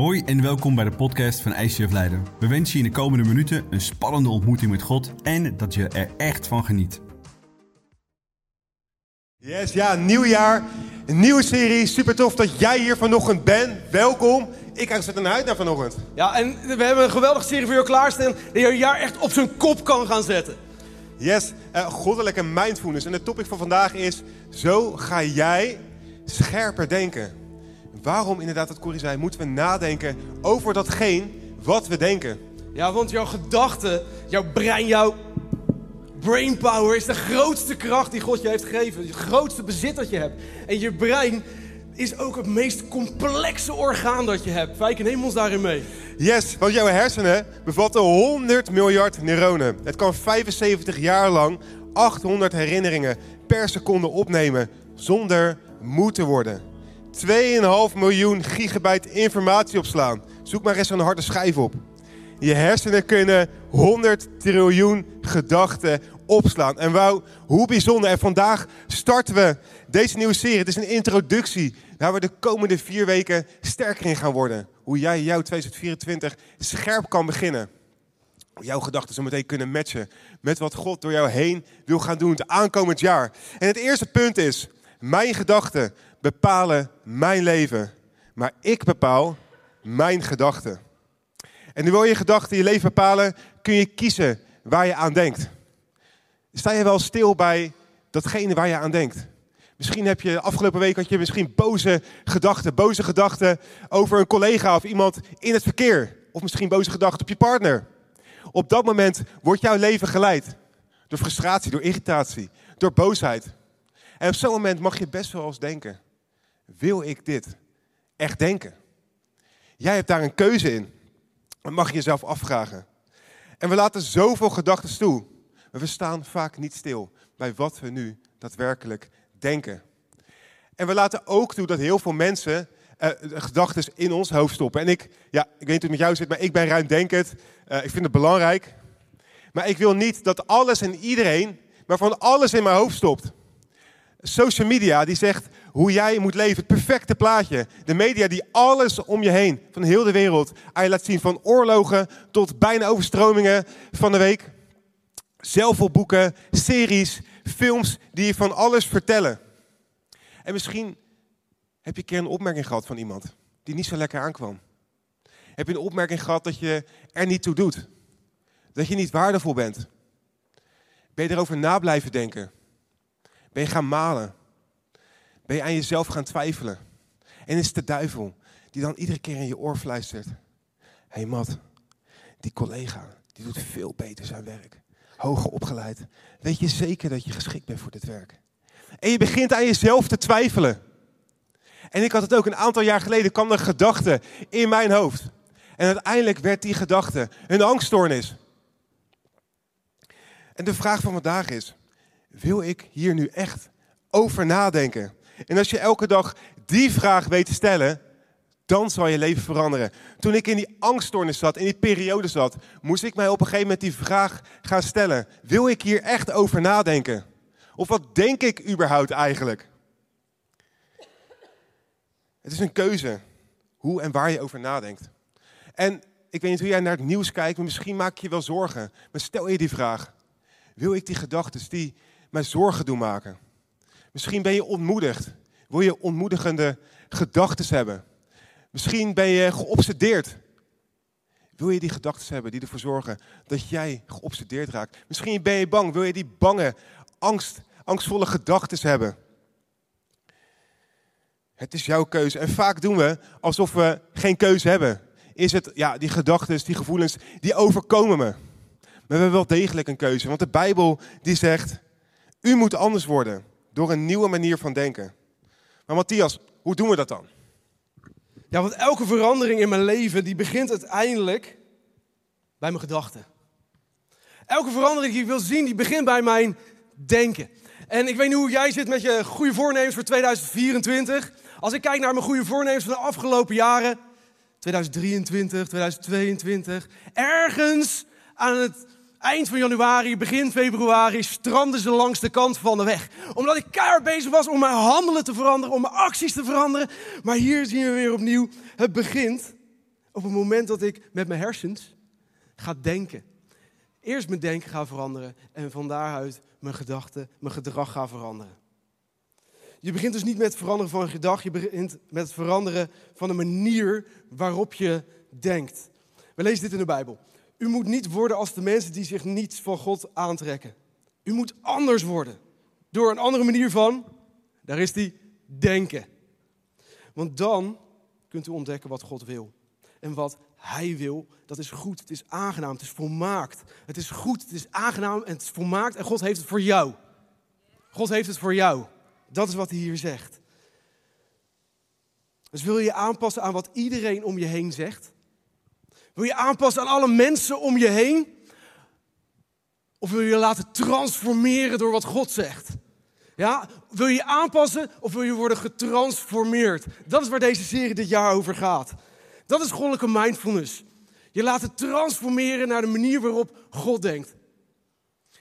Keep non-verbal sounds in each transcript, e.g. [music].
Hoi en welkom bij de podcast van ICF Leiden. We wensen je in de komende minuten een spannende ontmoeting met God en dat je er echt van geniet. Yes, ja, nieuw jaar, een nieuwe serie. Super tof dat jij hier vanochtend bent. Welkom. Ik kijk er naar uit naar vanochtend. Ja, en we hebben een geweldige serie voor jou klaarstaan. Die je jaar echt op zijn kop kan gaan zetten. Yes, uh, goddelijke mindfulness. En het topic van vandaag is: zo ga jij scherper denken. Waarom inderdaad, wat Corrie zei, moeten we nadenken over datgene wat we denken. Ja, want jouw gedachten, jouw brein, jouw brainpower is de grootste kracht die God je heeft gegeven. Het grootste bezit dat je hebt. En je brein is ook het meest complexe orgaan dat je hebt. Wij neem ons daarin mee. Yes, want jouw hersenen bevatten 100 miljard neuronen. Het kan 75 jaar lang 800 herinneringen per seconde opnemen zonder moe te worden. 2,5 miljoen gigabyte informatie opslaan. Zoek maar eens een harde schijf op. Je hersenen kunnen 100 triljoen gedachten opslaan. En wauw, hoe bijzonder. En vandaag starten we deze nieuwe serie. Het is een introductie waar we de komende vier weken sterker in gaan worden. Hoe jij jouw 2024 scherp kan beginnen. Jouw gedachten zo meteen kunnen matchen met wat God door jou heen wil gaan doen het aankomend jaar. En het eerste punt is, mijn gedachten bepalen mijn leven. Maar ik bepaal mijn gedachten. En nu wil je gedachten je leven bepalen, kun je kiezen waar je aan denkt. Sta je wel stil bij datgene waar je aan denkt? Misschien heb je afgelopen week had je misschien boze gedachten, boze gedachten over een collega of iemand in het verkeer. Of misschien boze gedachten op je partner. Op dat moment wordt jouw leven geleid door frustratie, door irritatie, door boosheid. En op zo'n moment mag je best wel eens denken: wil ik dit echt denken? Jij hebt daar een keuze in. Dat mag je jezelf afvragen. En we laten zoveel gedachten toe. Maar we staan vaak niet stil bij wat we nu daadwerkelijk denken. En we laten ook toe dat heel veel mensen uh, gedachten in ons hoofd stoppen. En ik, ja, ik weet niet hoe het met jou zit, maar ik ben ruimdenkend. Uh, ik vind het belangrijk. Maar ik wil niet dat alles en iedereen, maar van alles in mijn hoofd stopt. Social media die zegt hoe jij moet leven, het perfecte plaatje. De media die alles om je heen, van heel de wereld, aan je laat zien. Van oorlogen tot bijna overstromingen van de week. Zelfhelpboeken, series, films die je van alles vertellen. En misschien heb je een keer een opmerking gehad van iemand die niet zo lekker aankwam. Heb je een opmerking gehad dat je er niet toe doet? Dat je niet waardevol bent? Ben je erover na blijven denken? Ben je gaan malen? Ben je aan jezelf gaan twijfelen? En is het de duivel die dan iedere keer in je oor fluistert. Hé hey Mat, die collega, die doet veel beter zijn werk. Hoger opgeleid. Weet je zeker dat je geschikt bent voor dit werk? En je begint aan jezelf te twijfelen. En ik had het ook een aantal jaar geleden, kwam een gedachte in mijn hoofd. En uiteindelijk werd die gedachte een angststoornis. En de vraag van vandaag is, wil ik hier nu echt over nadenken? En als je elke dag die vraag weet te stellen, dan zal je leven veranderen. Toen ik in die angststoornis zat, in die periode zat, moest ik mij op een gegeven moment die vraag gaan stellen. Wil ik hier echt over nadenken? Of wat denk ik überhaupt eigenlijk? Het is een keuze hoe en waar je over nadenkt. En ik weet niet hoe jij naar het nieuws kijkt, maar misschien maak je je wel zorgen. Maar stel je die vraag. Wil ik die gedachten die mij zorgen doen maken? Misschien ben je ontmoedigd. Wil je ontmoedigende gedachten hebben? Misschien ben je geobsedeerd. Wil je die gedachten hebben die ervoor zorgen dat jij geobsedeerd raakt? Misschien ben je bang. Wil je die bange, angst, angstvolle gedachten hebben? Het is jouw keuze. En vaak doen we alsof we geen keuze hebben. Is het, ja, die gedachten, die gevoelens, die overkomen me. Maar we hebben wel degelijk een keuze. Want de Bijbel die zegt, u moet anders worden door een nieuwe manier van denken. Maar Matthias, hoe doen we dat dan? Ja, want elke verandering in mijn leven die begint uiteindelijk bij mijn gedachten. Elke verandering die ik wil zien, die begint bij mijn denken. En ik weet niet hoe jij zit met je goede voornemens voor 2024. Als ik kijk naar mijn goede voornemens van de afgelopen jaren, 2023, 2022, ergens aan het eind van januari, begin februari, stranden ze langs de kant van de weg. Omdat ik keihard bezig was om mijn handelen te veranderen, om mijn acties te veranderen. Maar hier zien we weer opnieuw, het begint op het moment dat ik met mijn hersens ga denken. Eerst mijn denken ga veranderen en van daaruit mijn gedachten, mijn gedrag ga veranderen. Je begint dus niet met het veranderen van gedrag, je begint met het veranderen van de manier waarop je denkt. We lezen dit in de Bijbel. U moet niet worden als de mensen die zich niets van God aantrekken. U moet anders worden. Door een andere manier van, daar is die, denken. Want dan kunt u ontdekken wat God wil. En wat Hij wil, dat is goed, het is aangenaam, het is volmaakt. Het is goed, het is aangenaam en het is volmaakt en God heeft het voor jou. God heeft het voor jou. Dat is wat hij hier zegt. Dus wil je je aanpassen aan wat iedereen om je heen zegt? Wil je aanpassen aan alle mensen om je heen? Of wil je je laten transformeren door wat God zegt? Ja, wil je je aanpassen of wil je worden getransformeerd? Dat is waar deze serie dit jaar over gaat. Dat is goddelijke mindfulness. Je laten transformeren naar de manier waarop God denkt.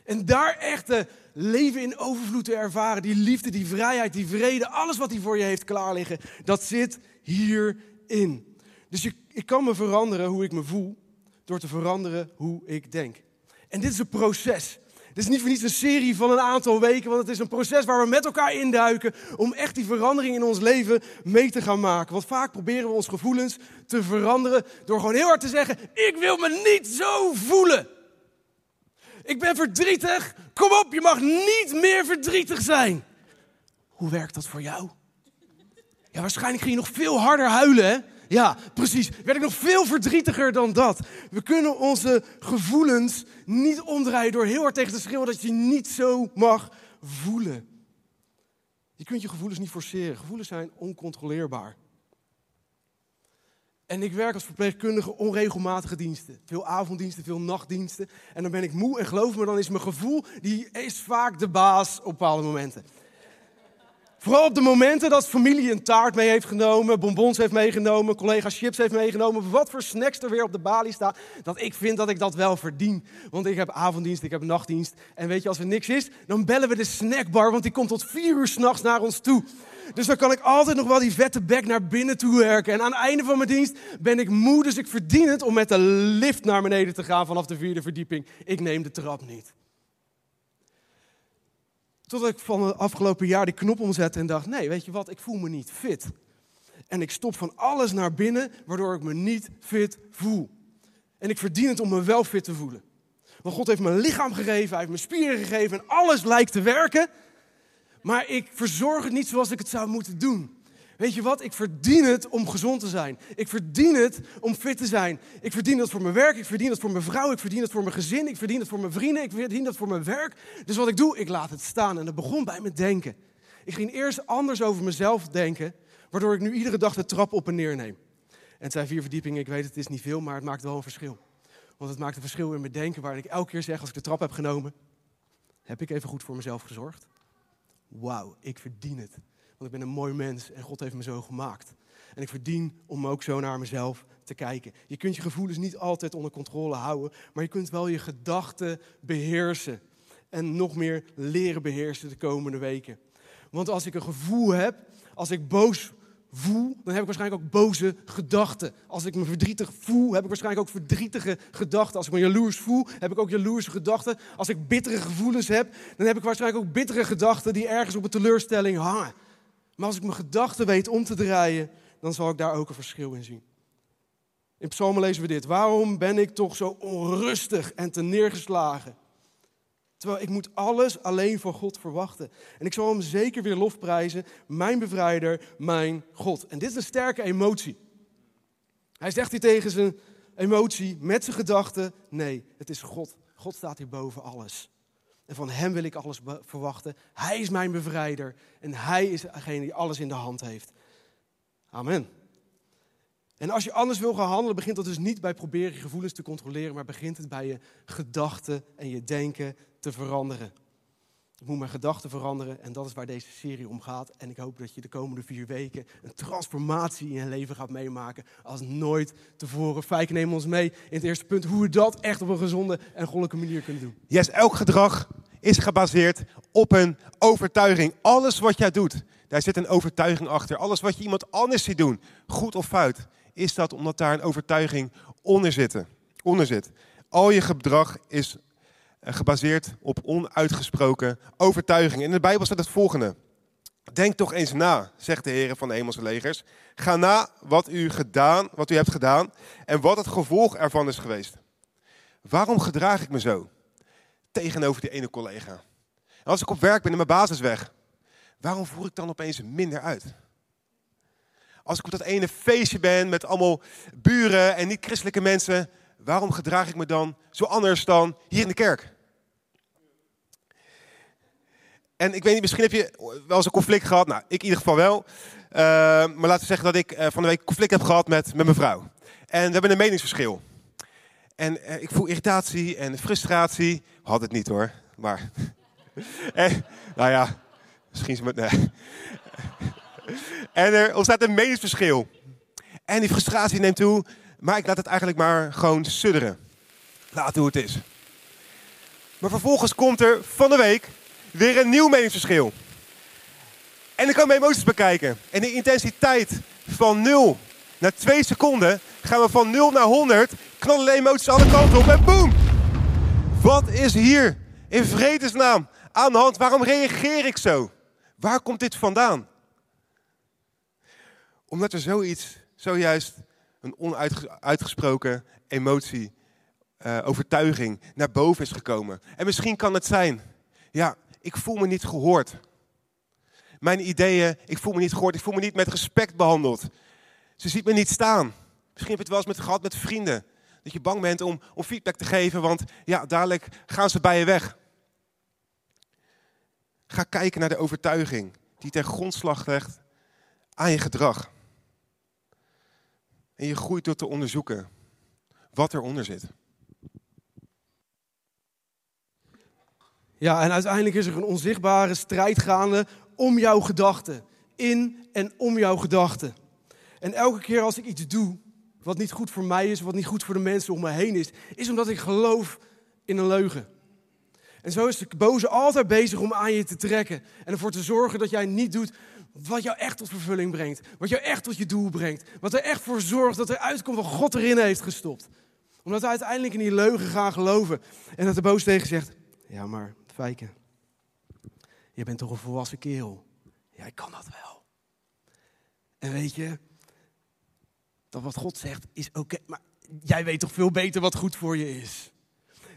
En daar echt leven in overvloed te ervaren. Die liefde, die vrijheid, die vrede, alles wat hij voor je heeft klaar liggen, dat zit hierin. Dus je, ik kan me veranderen hoe ik me voel door te veranderen hoe ik denk. En dit is een proces. Dit is niet voor niets een serie van een aantal weken, want het is een proces waar we met elkaar induiken om echt die verandering in ons leven mee te gaan maken. Want vaak proberen we ons gevoelens te veranderen door gewoon heel hard te zeggen: Ik wil me niet zo voelen. Ik ben verdrietig. Kom op, je mag niet meer verdrietig zijn. Hoe werkt dat voor jou? Ja, waarschijnlijk ging je nog veel harder huilen, hè? Ja, precies. Werd ik nog veel verdrietiger dan dat. We kunnen onze gevoelens niet omdraaien door heel hard tegen te schreeuwen dat je niet zo mag voelen. Je kunt je gevoelens niet forceren. Gevoelens zijn oncontroleerbaar. En ik werk als verpleegkundige onregelmatige diensten. Veel avonddiensten, veel nachtdiensten. En dan ben ik moe en geloof me, dan is mijn gevoel, die is vaak de baas op bepaalde momenten. Vooral op de momenten dat familie een taart mee heeft genomen, bonbons heeft meegenomen, collega chips heeft meegenomen, wat voor snacks er weer op de balie staan, dat ik vind dat ik dat wel verdien. Want ik heb avonddienst, ik heb nachtdienst. En weet je, als er niks is, dan bellen we de snackbar, want die komt tot vier uur s'nachts naar ons toe. Dus dan kan ik altijd nog wel die vette bek naar binnen toe werken. En aan het einde van mijn dienst ben ik moe, dus ik verdien het om met de lift naar beneden te gaan vanaf de vierde verdieping. Ik neem de trap niet. Totdat ik van het afgelopen jaar die knop omzette en dacht: nee, weet je wat, ik voel me niet fit. En ik stop van alles naar binnen, waardoor ik me niet fit voel. En ik verdien het om me wel fit te voelen. Want God heeft mijn lichaam gegeven, hij heeft me spieren gegeven en alles lijkt te werken. Maar ik verzorg het niet zoals ik het zou moeten doen. Weet je wat? Ik verdien het om gezond te zijn. Ik verdien het om fit te zijn. Ik verdien dat voor mijn werk, ik verdien dat voor mijn vrouw, ik verdien het voor mijn gezin, ik verdien het voor mijn vrienden, ik verdien dat voor mijn werk. Dus wat ik doe, ik laat het staan. En dat begon bij me denken. Ik ging eerst anders over mezelf denken, waardoor ik nu iedere dag de trap op en neer neem. En het zijn vier verdiepingen, ik weet het is niet veel, maar het maakt wel een verschil. Want het maakt een verschil in mijn denken, waarin ik elke keer zeg als ik de trap heb genomen, heb ik even goed voor mezelf gezorgd? Wauw, ik verdien het. Want ik ben een mooi mens en God heeft me zo gemaakt. En ik verdien om ook zo naar mezelf te kijken. Je kunt je gevoelens niet altijd onder controle houden, maar je kunt wel je gedachten beheersen. En nog meer leren beheersen de komende weken. Want als ik een gevoel heb, als ik boos voel, dan heb ik waarschijnlijk ook boze gedachten. Als ik me verdrietig voel, heb ik waarschijnlijk ook verdrietige gedachten. Als ik me jaloers voel, heb ik ook jaloerse gedachten. Als ik bittere gevoelens heb, dan heb ik waarschijnlijk ook bittere gedachten die ergens op een teleurstelling hangen. Maar als ik mijn gedachten weet om te draaien, dan zal ik daar ook een verschil in zien. In Psalmen lezen we dit. Waarom ben ik toch zo onrustig en te neergeslagen? Terwijl ik moet alles alleen van God verwachten. En ik zal hem zeker weer lofprijzen, mijn bevrijder, mijn God. En dit is een sterke emotie. Hij zegt hier tegen zijn emotie, met zijn gedachten, nee, het is God. God staat hier boven alles. En van Hem wil ik alles verwachten. Hij is mijn bevrijder. En Hij is degene die alles in de hand heeft. Amen. En als je anders wil gaan handelen, begint dat dus niet bij proberen je gevoelens te controleren, maar begint het bij je gedachten en je denken te veranderen. Ik moet mijn gedachten veranderen en dat is waar deze serie om gaat. En ik hoop dat je de komende vier weken een transformatie in je leven gaat meemaken als nooit tevoren. Fijke neem ons mee in het eerste punt hoe we dat echt op een gezonde en goddelijke manier kunnen doen. Yes, elk gedrag is gebaseerd op een overtuiging. Alles wat jij doet, daar zit een overtuiging achter. Alles wat je iemand anders ziet doen, goed of fout, is dat omdat daar een overtuiging onder, zitten, onder zit. Al je gedrag is gebaseerd op onuitgesproken overtuiging. In de Bijbel staat het volgende. Denk toch eens na, zegt de Heer van de hemelse legers. Ga na wat u, gedaan, wat u hebt gedaan en wat het gevolg ervan is geweest. Waarom gedraag ik me zo tegenover die ene collega? Als ik op werk ben en mijn baas is weg, waarom voer ik dan opeens minder uit? Als ik op dat ene feestje ben met allemaal buren en niet christelijke mensen, waarom gedraag ik me dan zo anders dan hier in de kerk? En ik weet niet, misschien heb je wel eens een conflict gehad. Nou, ik in ieder geval wel. Uh, maar laten we zeggen dat ik uh, van de week conflict heb gehad met, met mijn vrouw. En we hebben een meningsverschil. En uh, ik voel irritatie en frustratie. Had het niet hoor, maar... [laughs] en, nou ja, misschien is het... Nee. [laughs] en er ontstaat een meningsverschil. En die frustratie neemt toe, maar ik laat het eigenlijk maar gewoon sudderen. Laat hoe het is. Maar vervolgens komt er van de week weer een nieuw meningsverschil. En dan kan mijn emoties bekijken. En de intensiteit van 0 naar 2 seconden gaan we van 0 naar 100. Knallen de emoties alle kanten op en boem! Wat is hier in vredesnaam aan de hand? Waarom reageer ik zo? Waar komt dit vandaan? Omdat er zoiets, zojuist een onuitgesproken emotie, uh, overtuiging naar boven is gekomen. En misschien kan het zijn, ja, ik voel me niet gehoord. Mijn ideeën, ik voel me niet gehoord, ik voel me niet met respect behandeld. Ze ziet me niet staan. Misschien heb het wel eens met, gehad met vrienden. Dat je bang bent om, om feedback te geven, want ja, dadelijk gaan ze bij je weg. Ga kijken naar de overtuiging die ten grondslag legt aan je gedrag. En je groeit door te onderzoeken wat eronder zit. Ja, en uiteindelijk is er een onzichtbare strijd gaande om jouw gedachten. In en om jouw gedachten. En elke keer als ik iets doe wat niet goed voor mij is, wat niet goed voor de mensen om me heen is, is omdat ik geloof in een leugen. En zo is de boze altijd bezig om aan je te trekken en ervoor te zorgen dat jij niet doet wat jou echt tot vervulling brengt, wat jou echt tot je doel brengt, wat er echt voor zorgt dat er uitkomt wat God erin heeft gestopt. Omdat we uiteindelijk in die leugen gaan geloven en dat de boos tegen zegt, ja maar Fijke, je bent toch een volwassen kerel? Ja, ik kan dat wel. En weet je, dat wat God zegt is oké, maar jij weet toch veel beter wat goed voor je is.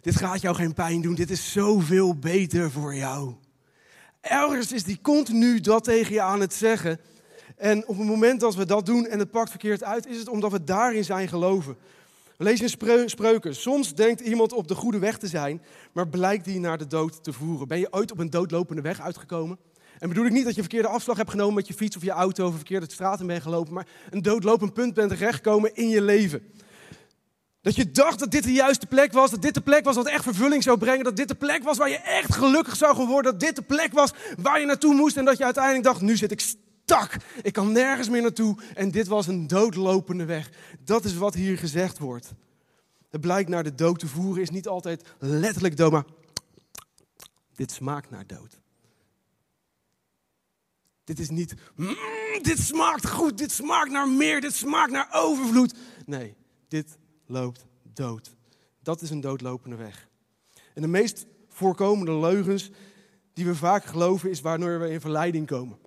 Dit gaat jou geen pijn doen, dit is zoveel beter voor jou. Ergens is die continu dat tegen je aan het zeggen. En op het moment dat we dat doen en het pakt verkeerd uit, is het omdat we daarin zijn geloven. We lezen in spreuken. Soms denkt iemand op de goede weg te zijn, maar blijkt die naar de dood te voeren. Ben je ooit op een doodlopende weg uitgekomen? En bedoel ik niet dat je verkeerde afslag hebt genomen met je fiets of je auto of verkeerde straat in bent gelopen, maar een doodlopend punt bent terechtgekomen in je leven. Dat je dacht dat dit de juiste plek was, dat dit de plek was wat echt vervulling zou brengen, dat dit de plek was waar je echt gelukkig zou worden, dat dit de plek was waar je naartoe moest en dat je uiteindelijk dacht, nu zit ik tak, ik kan nergens meer naartoe en dit was een doodlopende weg. Dat is wat hier gezegd wordt. Het blijkt naar de dood te voeren is niet altijd letterlijk dood, maar dit smaakt naar dood. Dit is niet, mm, dit smaakt goed, dit smaakt naar meer, dit smaakt naar overvloed. Nee, dit loopt dood. Dat is een doodlopende weg. En de meest voorkomende leugens die we vaak geloven is waardoor we in verleiding komen.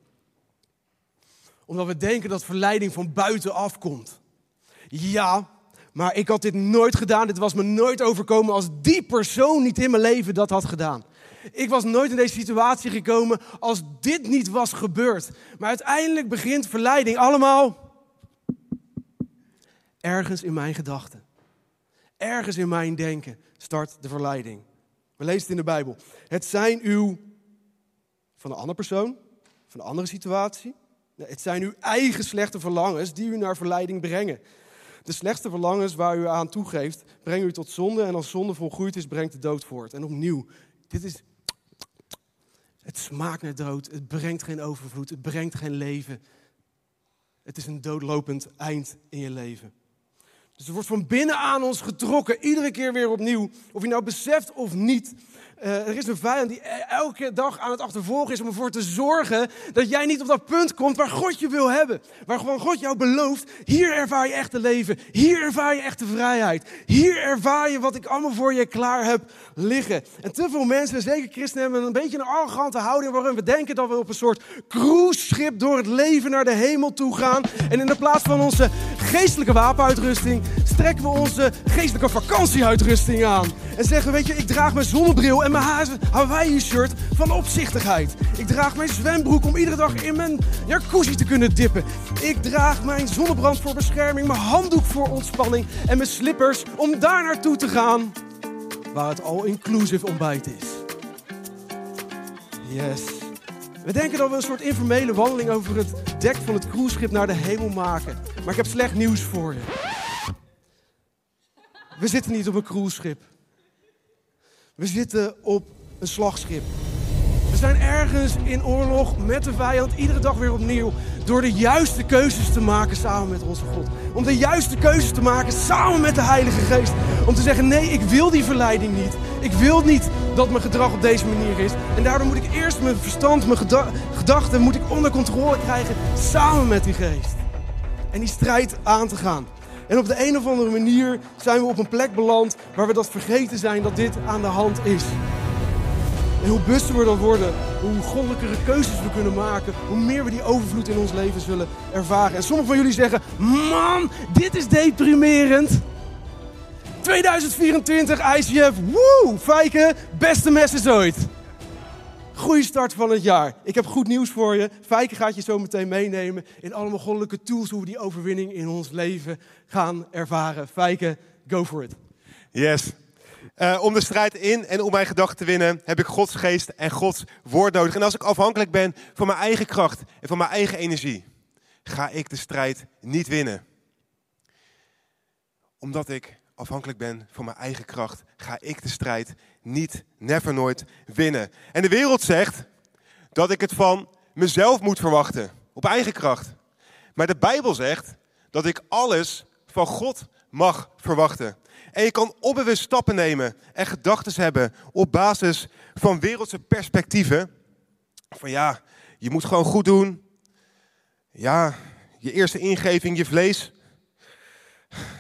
Omdat we denken dat verleiding van buitenaf komt. Ja, maar ik had dit nooit gedaan. Dit was me nooit overkomen als die persoon niet in mijn leven dat had gedaan. Ik was nooit in deze situatie gekomen als dit niet was gebeurd. Maar uiteindelijk begint verleiding allemaal ergens in mijn gedachten. Ergens in mijn denken start de verleiding. We lezen het in de Bijbel. Het zijn uw, van een andere persoon, van een andere situatie. Het zijn uw eigen slechte verlangens die u naar verleiding brengen. De slechtste verlangens waar u aan toegeeft, brengen u tot zonde. En als zonde volgroeid is, brengt de dood voort. En opnieuw, dit is. Het smaakt naar dood. Het brengt geen overvloed. Het brengt geen leven. Het is een doodlopend eind in je leven. Dus er wordt van binnen aan ons getrokken, iedere keer weer opnieuw. Of je nou beseft of niet, eh, er is een vijand die e- elke dag aan het achtervolgen is om ervoor te zorgen dat jij niet op dat punt komt waar God je wil hebben. Waar gewoon God jou belooft, hier ervaar je echte leven, hier ervaar je echte vrijheid. Hier ervaar je wat ik allemaal voor je klaar heb liggen. En te veel mensen, zeker christenen, hebben een beetje een arrogante houding waarin we denken dat we op een soort cruiseschip door het leven naar de hemel toe gaan. En in de plaats van onze geestelijke wapenuitrusting strekken we onze geestelijke vakantieuitrusting aan. En zeggen, weet je, ik draag mijn zonnebril en mijn Hawaii-shirt van opzichtigheid. Ik draag mijn zwembroek om iedere dag in mijn jacuzzi te kunnen dippen. Ik draag mijn zonnebrand voor bescherming, mijn handdoek voor ontspanning en mijn slippers om daar naartoe te gaan waar het all-inclusive ontbijt is. Yes. We denken dat we een soort informele wandeling over het dek van het cruiseschip naar de hemel maken. Maar ik heb slecht nieuws voor je. We zitten niet op een cruiseschip. We zitten op een slagschip. We zijn ergens in oorlog met de vijand, iedere dag weer opnieuw. Door de juiste keuzes te maken samen met onze God. Om de juiste keuzes te maken samen met de Heilige Geest. Om te zeggen: nee, ik wil die verleiding niet. Ik wil niet dat mijn gedrag op deze manier is. En daardoor moet ik eerst mijn verstand, mijn gedachten moet ik onder controle krijgen samen met die geest. En die strijd aan te gaan. En op de een of andere manier zijn we op een plek beland waar we dat vergeten zijn dat dit aan de hand is. En hoe bewuster we dan worden, hoe goddelijkere keuzes we kunnen maken, hoe meer we die overvloed in ons leven zullen ervaren. En sommigen van jullie zeggen, man, dit is deprimerend. 2024 ICF, woe, Fijke, beste message ooit. Goeie start van het jaar. Ik heb goed nieuws voor je. Fijke gaat je zo meteen meenemen in allemaal goddelijke tools hoe we die overwinning in ons leven gaan ervaren. Fijke, go for it. Yes. Uh, om de strijd in en om mijn gedachten te winnen, heb ik Gods geest en Gods woord nodig. En als ik afhankelijk ben van mijn eigen kracht en van mijn eigen energie, ga ik de strijd niet winnen. Omdat ik afhankelijk ben van mijn eigen kracht, ga ik de strijd niet, never nooit winnen. En de wereld zegt dat ik het van mezelf moet verwachten, op eigen kracht. Maar de Bijbel zegt dat ik alles van God mag verwachten. En je kan onbewust stappen nemen en gedachten hebben op basis van wereldse perspectieven. Van ja, je moet gewoon goed doen. Ja, je eerste ingeving, je vlees.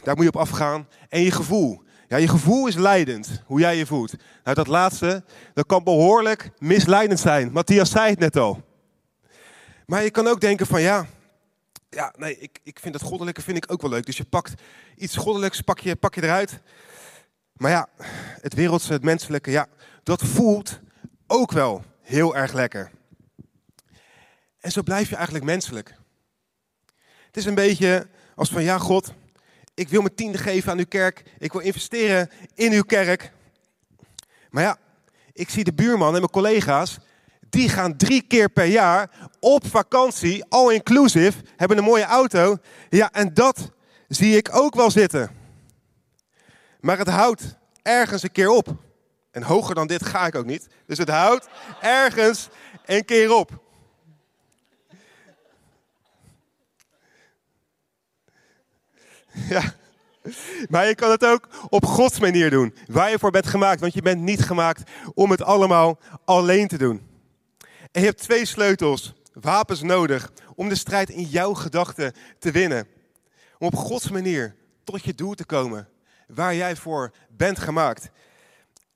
Daar moet je op afgaan. En je gevoel. Ja, je gevoel is leidend, hoe jij je voelt. Nou, dat laatste, dat kan behoorlijk misleidend zijn. Matthias zei het net al. Maar je kan ook denken van ja, ja, nee, ik, ik vind het goddelijke vind ik ook wel leuk. Dus je pakt iets goddelijks, pak je, pak je eruit. Maar ja, het wereldse, het menselijke, ja, dat voelt ook wel heel erg lekker. En zo blijf je eigenlijk menselijk. Het is een beetje als van, ja God, ik wil mijn tiende geven aan uw kerk. Ik wil investeren in uw kerk. Maar ja, ik zie de buurman en mijn collega's, die gaan drie keer per jaar op vakantie, all inclusive, hebben een mooie auto. Ja, en dat zie ik ook wel zitten. Maar het houdt ergens een keer op. En hoger dan dit ga ik ook niet. Dus het houdt ergens een keer op. [laughs] Ja. Maar je kan het ook op Gods manier doen. Waar je voor bent gemaakt. Want je bent niet gemaakt om het allemaal alleen te doen. En je hebt twee sleutels, wapens nodig om de strijd in jouw gedachten te winnen. Om op Gods manier tot je doel te komen, waar jij voor bent gemaakt.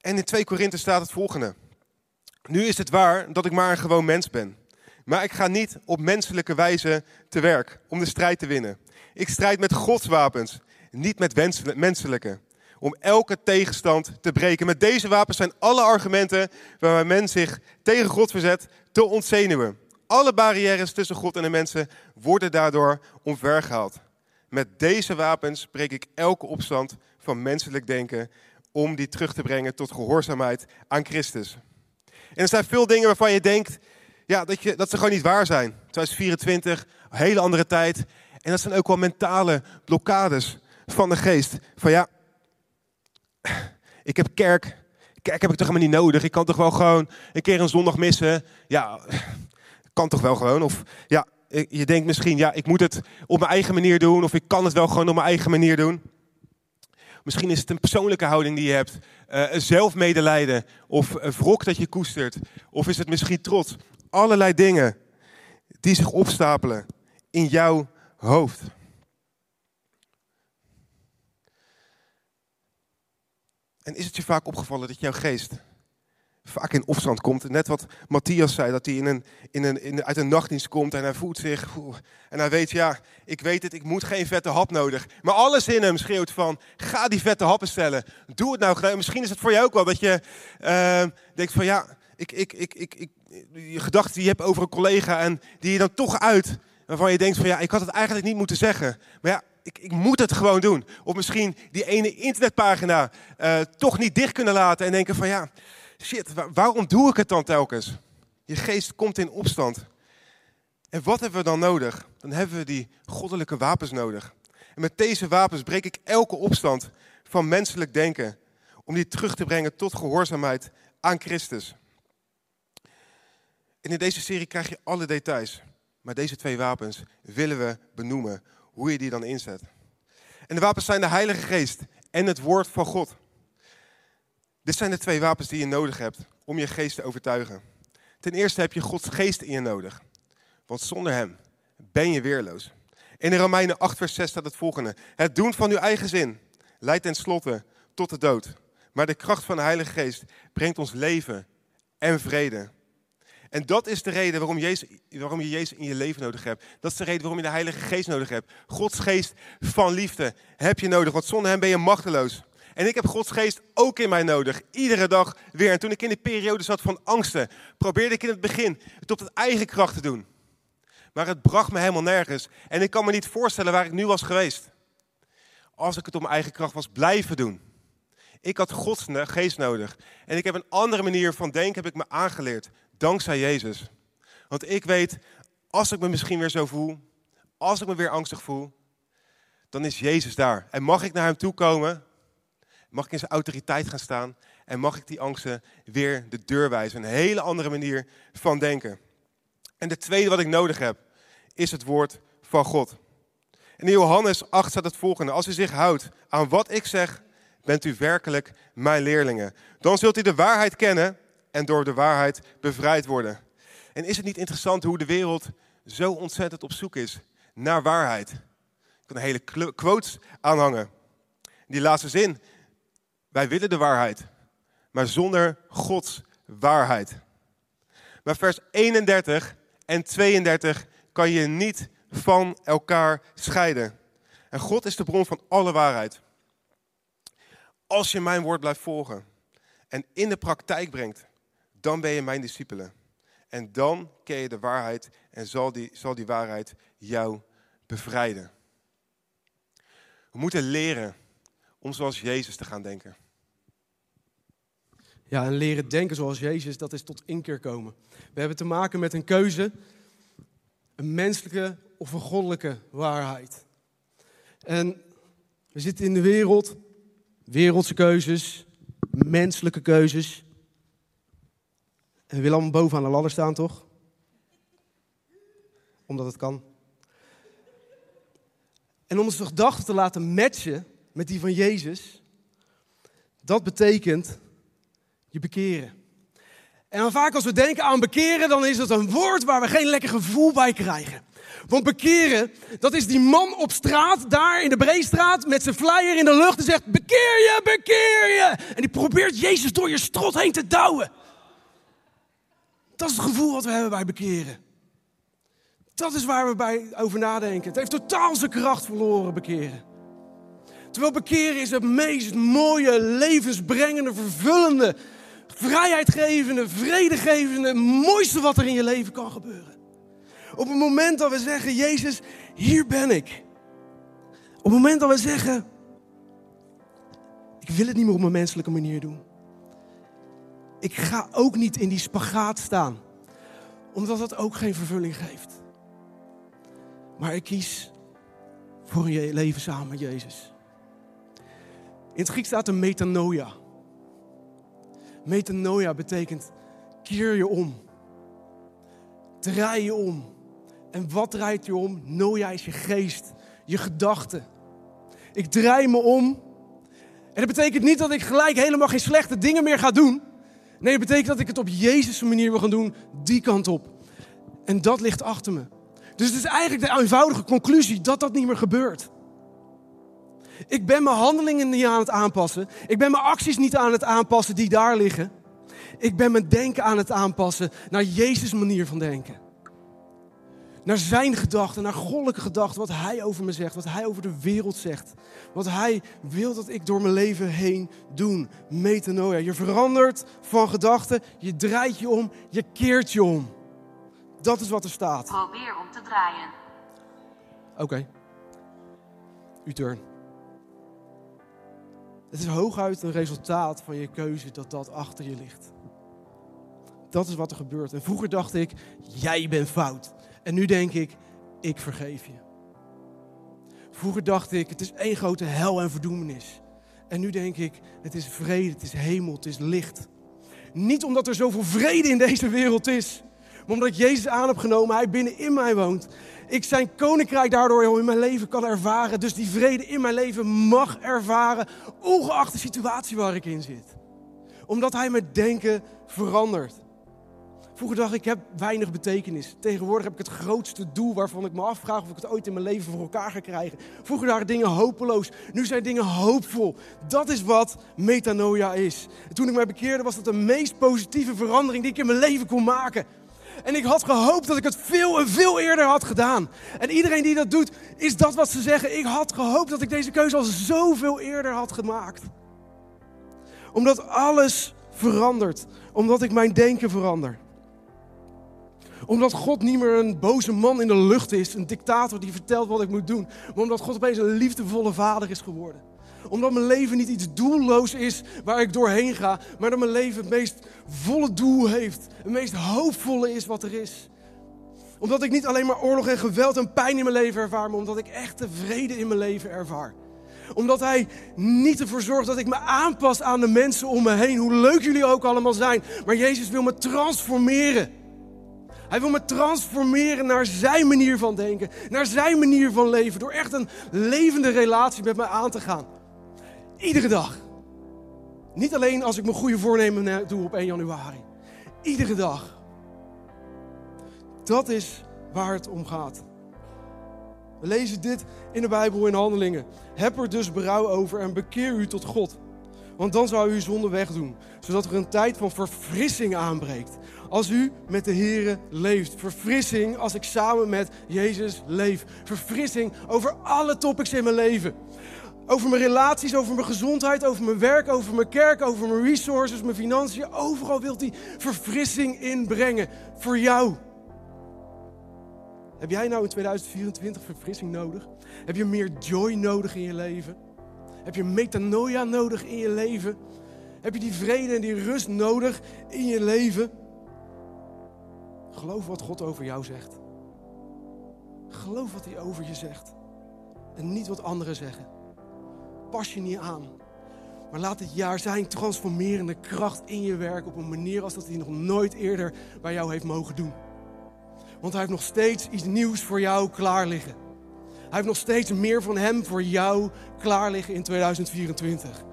En in 2 Korinthe staat het volgende. Nu is het waar dat ik maar een gewoon mens ben. Maar ik ga niet op menselijke wijze te werk om de strijd te winnen. Ik strijd met Gods wapens, niet met menselijke om elke tegenstand te breken. Met deze wapens zijn alle argumenten waarmee men zich tegen God verzet te ontzenuwen. Alle barrières tussen God en de mensen worden daardoor omvergehaald. Met deze wapens breek ik elke opstand van menselijk denken om die terug te brengen tot gehoorzaamheid aan Christus. En er zijn veel dingen waarvan je denkt ja, dat, je, dat ze gewoon niet waar zijn. 2024, een hele andere tijd. En dat zijn ook wel mentale blokkades van de geest. Van ja, ik heb kerk. Kerk heb ik toch helemaal niet nodig. Ik kan toch wel gewoon een keer een zondag missen. Ja, kan toch wel gewoon. Of ja, je denkt misschien, ja, ik moet het op mijn eigen manier doen. Of ik kan het wel gewoon op mijn eigen manier doen. Misschien is het een persoonlijke houding die je hebt, uh, zelfmedelijden of een wrok dat je koestert. Of is het misschien trots? Allerlei dingen die zich opstapelen in jouw hoofd. En is het je vaak opgevallen dat jouw geest vaak in opstand komt? Net wat Matthias zei, dat hij in een, in een, in, uit een nachtdienst komt en hij voelt zich... En hij weet, ja, ik weet het, ik moet geen vette hap nodig. Maar alles in hem schreeuwt van, ga die vette happen stellen. Doe het nou. Misschien is het voor jou ook wel dat je uh, denkt van, ja, ik, ik, ik, ik, ik, je gedachten die je hebt over een collega en die je dan toch uit... Waarvan je denkt van, ja, ik had het eigenlijk niet moeten zeggen. Maar ja, ik, ik, moet het gewoon doen. Of misschien die ene internetpagina uh, toch niet dicht kunnen laten en denken van ja, shit, waarom doe ik het dan telkens? Je geest komt in opstand. En wat hebben we dan nodig? Dan hebben we die goddelijke wapens nodig. En met deze wapens breek ik elke opstand van menselijk denken. Om die terug te brengen tot gehoorzaamheid aan Christus. En in deze serie krijg je alle details. Maar deze twee wapens willen we benoemen hoe je die dan inzet. En de wapens zijn de Heilige Geest en het Woord van God. Dit zijn de twee wapens die je nodig hebt om je geest te overtuigen. Ten eerste heb je Gods geest in je nodig. Want zonder Hem ben je weerloos. In de Romeinen 8, vers 6 staat het volgende. Het doen van uw eigen zin leidt tenslotte tot de dood. Maar de kracht van de Heilige Geest brengt ons leven en vrede. En dat is de reden waarom, Jezus, waarom je Jezus in je leven nodig hebt. Dat is de reden waarom je de Heilige Geest nodig hebt. Gods geest van liefde heb je nodig, want zonder hem ben je machteloos. En ik heb Gods geest ook in mij nodig, iedere dag weer. En toen ik in de periode zat van angsten, probeerde ik in het begin het op het eigen kracht te doen. Maar het bracht me helemaal nergens. En ik kan me niet voorstellen waar ik nu was geweest. Als ik het op mijn eigen kracht was blijven doen. Ik had Gods geest nodig. En ik heb een andere manier van denken heb ik me aangeleerd. Dankzij Jezus. Want ik weet, als ik me misschien weer zo voel, als ik me weer angstig voel, dan is Jezus daar. En mag ik naar Hem toe komen? Mag ik in zijn autoriteit gaan staan? En mag ik die angsten weer de deur wijzen? Een hele andere manier van denken. En de tweede wat ik nodig heb, is het woord van God. In Johannes 8 staat het volgende. Als u zich houdt aan wat ik zeg, bent u werkelijk mijn leerlingen. Dan zult u de waarheid kennen en door de waarheid bevrijd worden. En is het niet interessant hoe de wereld zo ontzettend op zoek is naar waarheid? Ik kan een hele quotes aanhangen. Die laatste zin. Wij willen de waarheid, maar zonder Gods waarheid. Maar vers 31 en 32 kan je niet van elkaar scheiden. En God is de bron van alle waarheid. Als je mijn woord blijft volgen en in de praktijk brengt, dan ben je mijn discipelen. En dan ken je de waarheid en zal die, zal die waarheid jou bevrijden. We moeten leren om zoals Jezus te gaan denken. Ja, en leren denken zoals Jezus, dat is tot inkeer komen. We hebben te maken met een keuze, een menselijke of een goddelijke waarheid. En we zitten in de wereld, wereldse keuzes, menselijke keuzes. We willen allemaal bovenaan de ladder staan, toch? Omdat het kan. En om onze gedachten te laten matchen met die van Jezus, dat betekent je bekeren. En dan vaak als we denken aan bekeren, dan is het een woord waar we geen lekker gevoel bij krijgen. Want bekeren, dat is die man op straat, daar in de Breestraat, met zijn flyer in de lucht en zegt, bekeer je, bekeer je. En die probeert Jezus door je strot heen te douwen. Dat is het gevoel wat we hebben bij bekeren. Dat is waar we bij over nadenken. Het heeft totaal zijn kracht verloren, bekeren. Terwijl bekeren is het meest mooie, levensbrengende, vervullende, vrijheidgevende, vredegevende, mooiste wat er in je leven kan gebeuren. Op het moment dat we zeggen, Jezus, hier ben ik. Op het moment dat we zeggen, ik wil het niet meer op mijn menselijke manier doen ik ga ook niet in die spagaat staan. Omdat dat ook geen vervulling geeft. Maar ik kies voor een leven samen met Jezus. In het Grieks staat een metanoia. Metanoia betekent keer je om. Draai je om. En wat draait je om? Noia is je geest, je gedachten. Ik draai me om En dat betekent niet dat ik gelijk helemaal geen slechte dingen meer ga doen. Nee, dat betekent dat ik het op Jezus' manier wil gaan doen, die kant op. En dat ligt achter me. Dus het is eigenlijk de eenvoudige conclusie dat dat niet meer gebeurt. Ik ben mijn handelingen niet aan het aanpassen. Ik ben mijn acties niet aan het aanpassen die daar liggen. Ik ben mijn denken aan het aanpassen naar Jezus' manier van denken. Naar zijn gedachten, naar goddelijke gedachten, wat hij over me zegt, wat hij over de wereld zegt. Wat hij wil dat ik door mijn leven heen doe. Metanoia. Je verandert van gedachten, je draait je om, je keert je om. Dat is wat er staat. Probeer om te draaien. Oké. Uw turn. Het is hooguit een resultaat van je keuze dat dat achter je ligt. Dat is wat er gebeurt. En vroeger dacht ik, jij bent fout. En nu denk ik, ik vergeef je. Vroeger dacht ik, het is één grote hel en verdoemenis. En nu denk ik, het is vrede, het is hemel, het is licht. Niet omdat er zoveel vrede in deze wereld is, maar omdat ik Jezus aan heb genomen, Hij binnen in mij woont. Ik zijn koninkrijk daardoor in mijn leven kan ervaren. Dus die vrede in mijn leven mag ervaren, ongeacht de situatie waar ik in zit. Omdat Hij mijn denken verandert. Vroeger dacht ik, ik heb weinig betekenis. Tegenwoordig heb ik het grootste doel waarvan ik me afvraag of ik het ooit in mijn leven voor elkaar ga krijgen. Vroeger waren dingen hopeloos, nu zijn dingen hoopvol. Dat is wat metanoia is. En toen ik mij bekeerde was dat de meest positieve verandering die ik in mijn leven kon maken. En ik had gehoopt dat ik het veel en veel eerder had gedaan. En iedereen die dat doet, is dat wat ze zeggen. Ik had gehoopt dat ik deze keuze al zoveel eerder had gemaakt. Omdat alles verandert. Omdat ik mijn denken verander omdat God niet meer een boze man in de lucht is, een dictator die vertelt wat ik moet doen. Maar omdat God opeens een liefdevolle vader is geworden. Omdat mijn leven niet iets doelloos is waar ik doorheen ga, maar dat mijn leven het meest volle doel heeft. Het meest hoopvolle is wat er is. Omdat ik niet alleen maar oorlog en geweld en pijn in mijn leven ervaar, maar omdat ik echte vrede in mijn leven ervaar omdat hij niet ervoor zorgt dat ik me aanpas aan de mensen om me heen. Hoe leuk jullie ook allemaal zijn. Maar Jezus wil me transformeren. Hij wil me transformeren naar zijn manier van denken, naar zijn manier van leven, door echt een levende relatie met mij aan te gaan. Iedere dag. Niet alleen als ik mijn goede voornemen doe op 1 januari. Iedere dag. Dat is waar het om gaat. We lezen dit in de Bijbel in Handelingen. Heb er dus berouw over en bekeer u tot God. Want dan zou u uw zonde wegdoen, zodat er een tijd van verfrissing aanbreekt. Als u met de Here leeft. Verfrissing als ik samen met Jezus leef. Verfrissing over alle topics in mijn leven. Over mijn relaties, over mijn gezondheid, over mijn werk, over mijn kerk, over mijn resources, mijn financiën. Overal wilt hij verfrissing inbrengen voor jou. Heb jij nou in 2024 verfrissing nodig? Heb je meer joy nodig in je leven? Heb je metanoia nodig in je leven? Heb je die vrede en die rust nodig in je leven? Geloof wat God over jou zegt. Geloof wat hij over je zegt. En niet wat anderen zeggen. Pas je niet aan. Maar laat dit jaar zijn transformerende kracht in je werk op een manier als dat hij nog nooit eerder bij jou heeft mogen doen. Want hij heeft nog steeds iets nieuws voor jou klaar liggen. Hij heeft nog steeds meer van hem voor jou klaar liggen in 2024.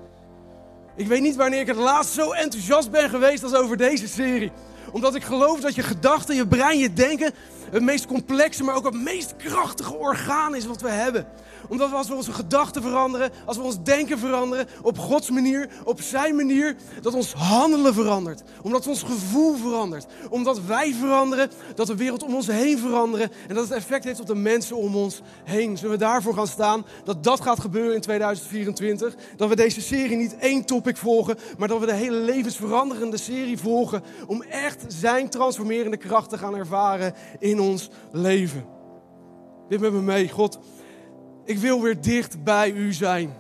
Ik weet niet wanneer ik het laatst zo enthousiast ben geweest als over deze serie omdat ik geloof dat je gedachten, je brein, je denken het meest complexe, maar ook het meest krachtige orgaan is wat we hebben omdat we als we onze gedachten veranderen, als we ons denken veranderen op Gods manier, op zijn manier, dat ons handelen verandert. Omdat ons gevoel verandert. Omdat wij veranderen, dat de wereld om ons heen veranderen en dat het effect heeft op de mensen om ons heen. Zullen we daarvoor gaan staan dat dat gaat gebeuren in 2024? Dat we deze serie niet één topic volgen, maar dat we de hele levensveranderende serie volgen om echt zijn transformerende kracht te gaan ervaren in ons leven. Dit met me mee, God. Ik wil weer dicht bij u zijn.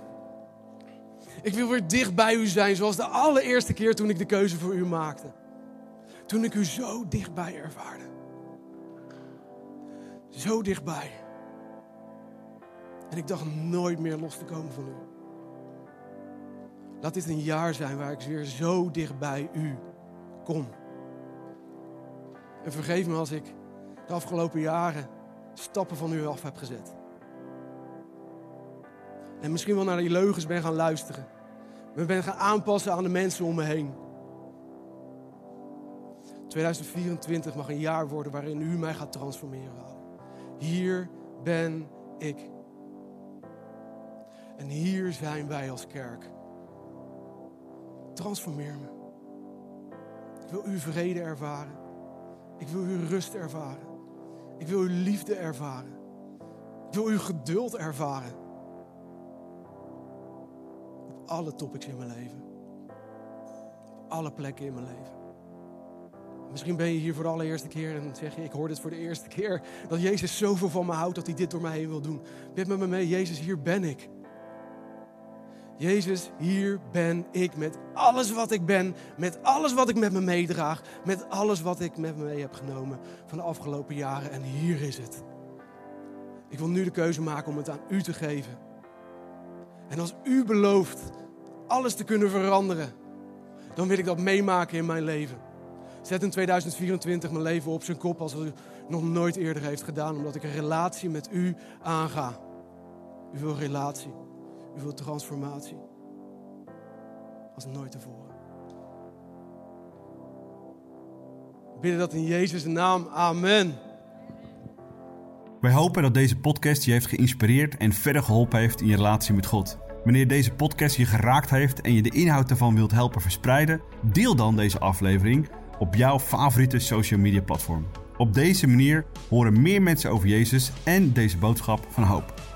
Ik wil weer dicht bij u zijn, zoals de allereerste keer toen ik de keuze voor u maakte. Toen ik u zo dichtbij ervaarde. Zo dichtbij. En ik dacht nooit meer los te komen van u. Laat dit een jaar zijn waar ik weer zo dicht bij u kom. En vergeef me als ik de afgelopen jaren stappen van u af heb gezet. En misschien wel naar die leugens ben gaan luisteren. Me ben gaan aanpassen aan de mensen om me heen. 2024 mag een jaar worden waarin u mij gaat transformeren. Hier ben ik. En hier zijn wij als kerk. Transformeer me. Ik wil uw vrede ervaren. Ik wil uw rust ervaren. Ik wil uw liefde ervaren. Ik wil uw geduld ervaren. Op alle topics in mijn leven. Op alle plekken in mijn leven. Misschien ben je hier voor de allereerste keer en zeg je: Ik hoor dit voor de eerste keer. Dat Jezus zoveel van me houdt dat hij dit door mij heen wil doen. Bid met me mee: Jezus, hier ben ik. Jezus, hier ben ik met alles wat ik ben, met alles wat ik met me meedraag, met alles wat ik met me mee heb genomen van de afgelopen jaren. En hier is het. Ik wil nu de keuze maken om het aan u te geven. En als u belooft alles te kunnen veranderen, dan wil ik dat meemaken in mijn leven. Zet in 2024 mijn leven op zijn kop als u nog nooit eerder heeft gedaan, omdat ik een relatie met u aanga. U wil relatie. U wilt transformatie. Als nooit tevoren. Bidden dat in Jezus' naam. Amen. Wij hopen dat deze podcast je heeft geïnspireerd en verder geholpen heeft in je relatie met God. Wanneer deze podcast je geraakt heeft en je de inhoud ervan wilt helpen verspreiden, deel dan deze aflevering op jouw favoriete social media platform. Op deze manier horen meer mensen over Jezus en deze boodschap van hoop.